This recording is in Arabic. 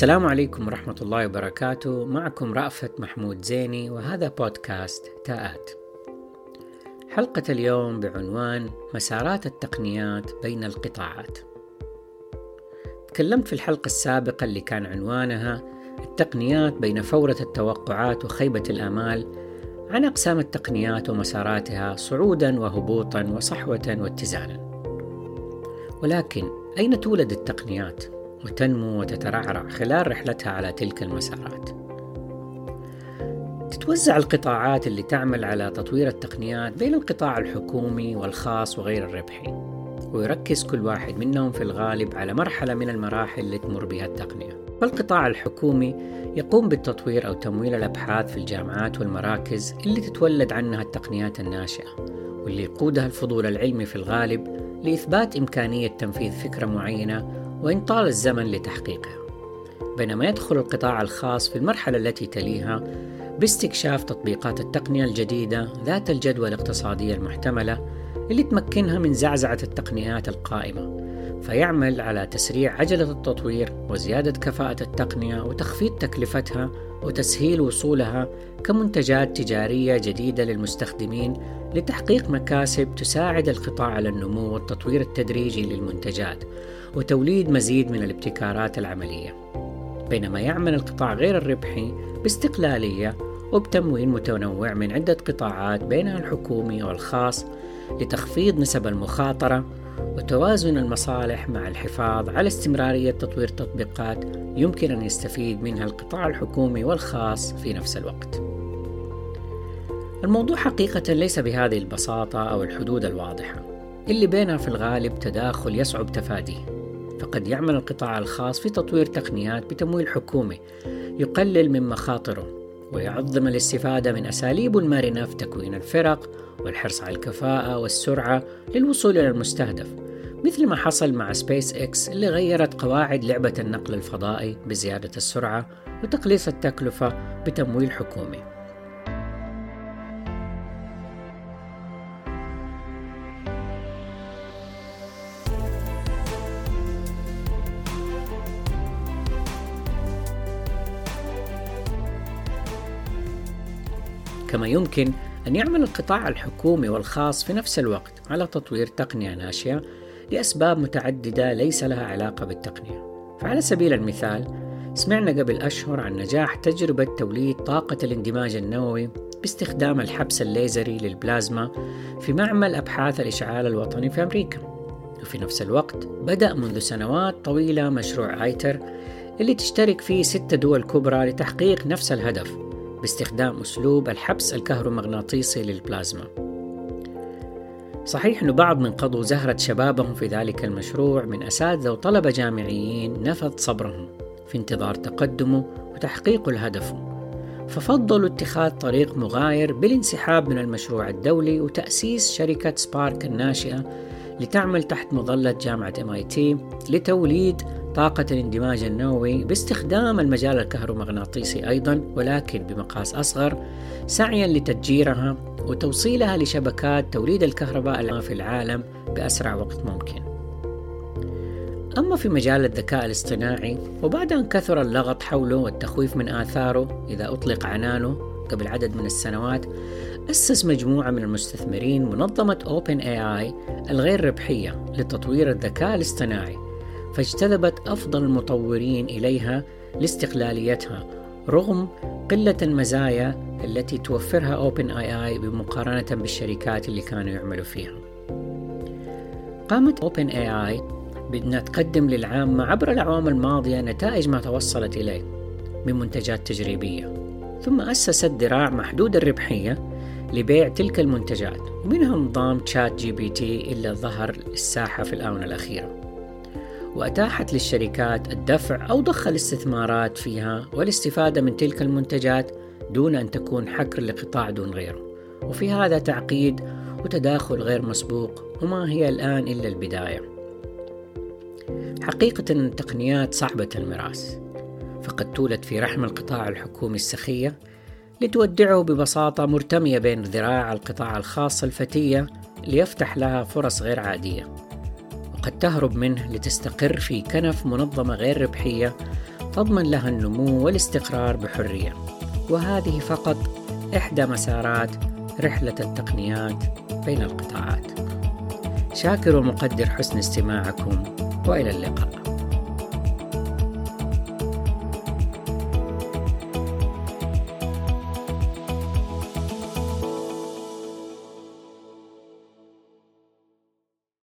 السلام عليكم ورحمة الله وبركاته. معكم رأفت محمود زيني وهذا بودكاست تاءات. حلقة اليوم بعنوان مسارات التقنيات بين القطاعات. تكلمت في الحلقة السابقة اللي كان عنوانها التقنيات بين فورة التوقعات وخيبة الآمال عن أقسام التقنيات ومساراتها صعودا وهبوطا وصحوة واتزانا. ولكن أين تولد التقنيات؟ وتنمو وتترعرع خلال رحلتها على تلك المسارات. تتوزع القطاعات اللي تعمل على تطوير التقنيات بين القطاع الحكومي والخاص وغير الربحي ويركز كل واحد منهم في الغالب على مرحلة من المراحل اللي تمر بها التقنية. فالقطاع الحكومي يقوم بالتطوير أو تمويل الأبحاث في الجامعات والمراكز اللي تتولد عنها التقنيات الناشئة واللي يقودها الفضول العلمي في الغالب لإثبات إمكانية تنفيذ فكرة معينة وإن طال الزمن لتحقيقها بينما يدخل القطاع الخاص في المرحلة التي تليها باستكشاف تطبيقات التقنية الجديدة ذات الجدوى الاقتصادية المحتملة اللي تمكنها من زعزعة التقنيات القائمة. فيعمل على تسريع عجلة التطوير وزيادة كفاءة التقنية وتخفيض تكلفتها وتسهيل وصولها كمنتجات تجارية جديدة للمستخدمين لتحقيق مكاسب تساعد القطاع على النمو والتطوير التدريجي للمنتجات وتوليد مزيد من الابتكارات العملية. بينما يعمل القطاع غير الربحي باستقلالية وبتمويل متنوع من عدة قطاعات بينها الحكومي والخاص لتخفيض نسب المخاطرة وتوازن المصالح مع الحفاظ على استمرارية تطوير تطبيقات يمكن أن يستفيد منها القطاع الحكومي والخاص في نفس الوقت. الموضوع حقيقة ليس بهذه البساطة أو الحدود الواضحة، اللي بينها في الغالب تداخل يصعب تفاديه. فقد يعمل القطاع الخاص في تطوير تقنيات بتمويل حكومي يقلل من مخاطره ويعظم الاستفادة من أساليب مرنة في تكوين الفرق والحرص على الكفاءة والسرعة للوصول إلى المستهدف مثل ما حصل مع سبيس إكس اللي غيرت قواعد لعبة النقل الفضائي بزيادة السرعة وتقليص التكلفة بتمويل حكومي. كما يمكن أن يعمل القطاع الحكومي والخاص في نفس الوقت على تطوير تقنية ناشئة لأسباب متعددة ليس لها علاقة بالتقنية. فعلى سبيل المثال سمعنا قبل أشهر عن نجاح تجربة توليد طاقة الاندماج النووي باستخدام الحبس الليزري للبلازما في معمل أبحاث الإشعال الوطني في أمريكا. وفي نفس الوقت بدأ منذ سنوات طويلة مشروع ITER اللي تشترك فيه ست دول كبرى لتحقيق نفس الهدف. باستخدام أسلوب الحبس الكهرومغناطيسي للبلازما. صحيح أن بعض من قضوا زهرة شبابهم في ذلك المشروع من أساتذة وطلبة جامعيين نفذ صبرهم في انتظار تقدمه وتحقيق الهدف ففضلوا اتخاذ طريق مغاير بالانسحاب من المشروع الدولي وتأسيس شركة سبارك الناشئة لتعمل تحت مظلة جامعة MIT لتوليد طاقة الاندماج النووي باستخدام المجال الكهرومغناطيسي أيضا ولكن بمقاس أصغر سعيا لتتجيرها وتوصيلها لشبكات توليد الكهرباء في العالم بأسرع وقت ممكن. أما في مجال الذكاء الاصطناعي وبعد أن كثر اللغط حوله والتخويف من آثاره إذا أطلق عنانه قبل عدد من السنوات أسس مجموعة من المستثمرين منظمة Open AI الغير ربحية لتطوير الذكاء الاصطناعي فاجتذبت أفضل المطورين إليها لاستقلاليتها رغم قلة المزايا التي توفرها Open AI بمقارنة بالشركات اللي كانوا يعملوا فيها. قامت Open AI بأنها تقدم للعامة عبر الأعوام الماضية نتائج ما توصلت إليه من منتجات تجريبية ثم أسست ذراع محدود الربحية لبيع تلك المنتجات ومنها نظام ChatGPT اللي ظهر الساحة في الآونة الأخيرة. وأتاحت للشركات الدفع أو ضخ الاستثمارات فيها والاستفادة من تلك المنتجات دون أن تكون حكر لقطاع دون غيره. وفي هذا تعقيد وتداخل غير مسبوق وما هي الآن إلا البداية. حقيقة التقنيات صعبة المراس. فقد تولد في رحم القطاع الحكومي السخية لتودعه ببساطة مرتمية بين ذراع القطاع الخاص الفتية ليفتح لها فرص غير عادية. وقد تهرب منه لتستقر في كنف منظمة غير ربحية تضمن لها النمو والاستقرار بحرية. وهذه فقط إحدى مسارات رحلة التقنيات بين القطاعات. شاكر ومقدر حسن استماعكم وإلى اللقاء.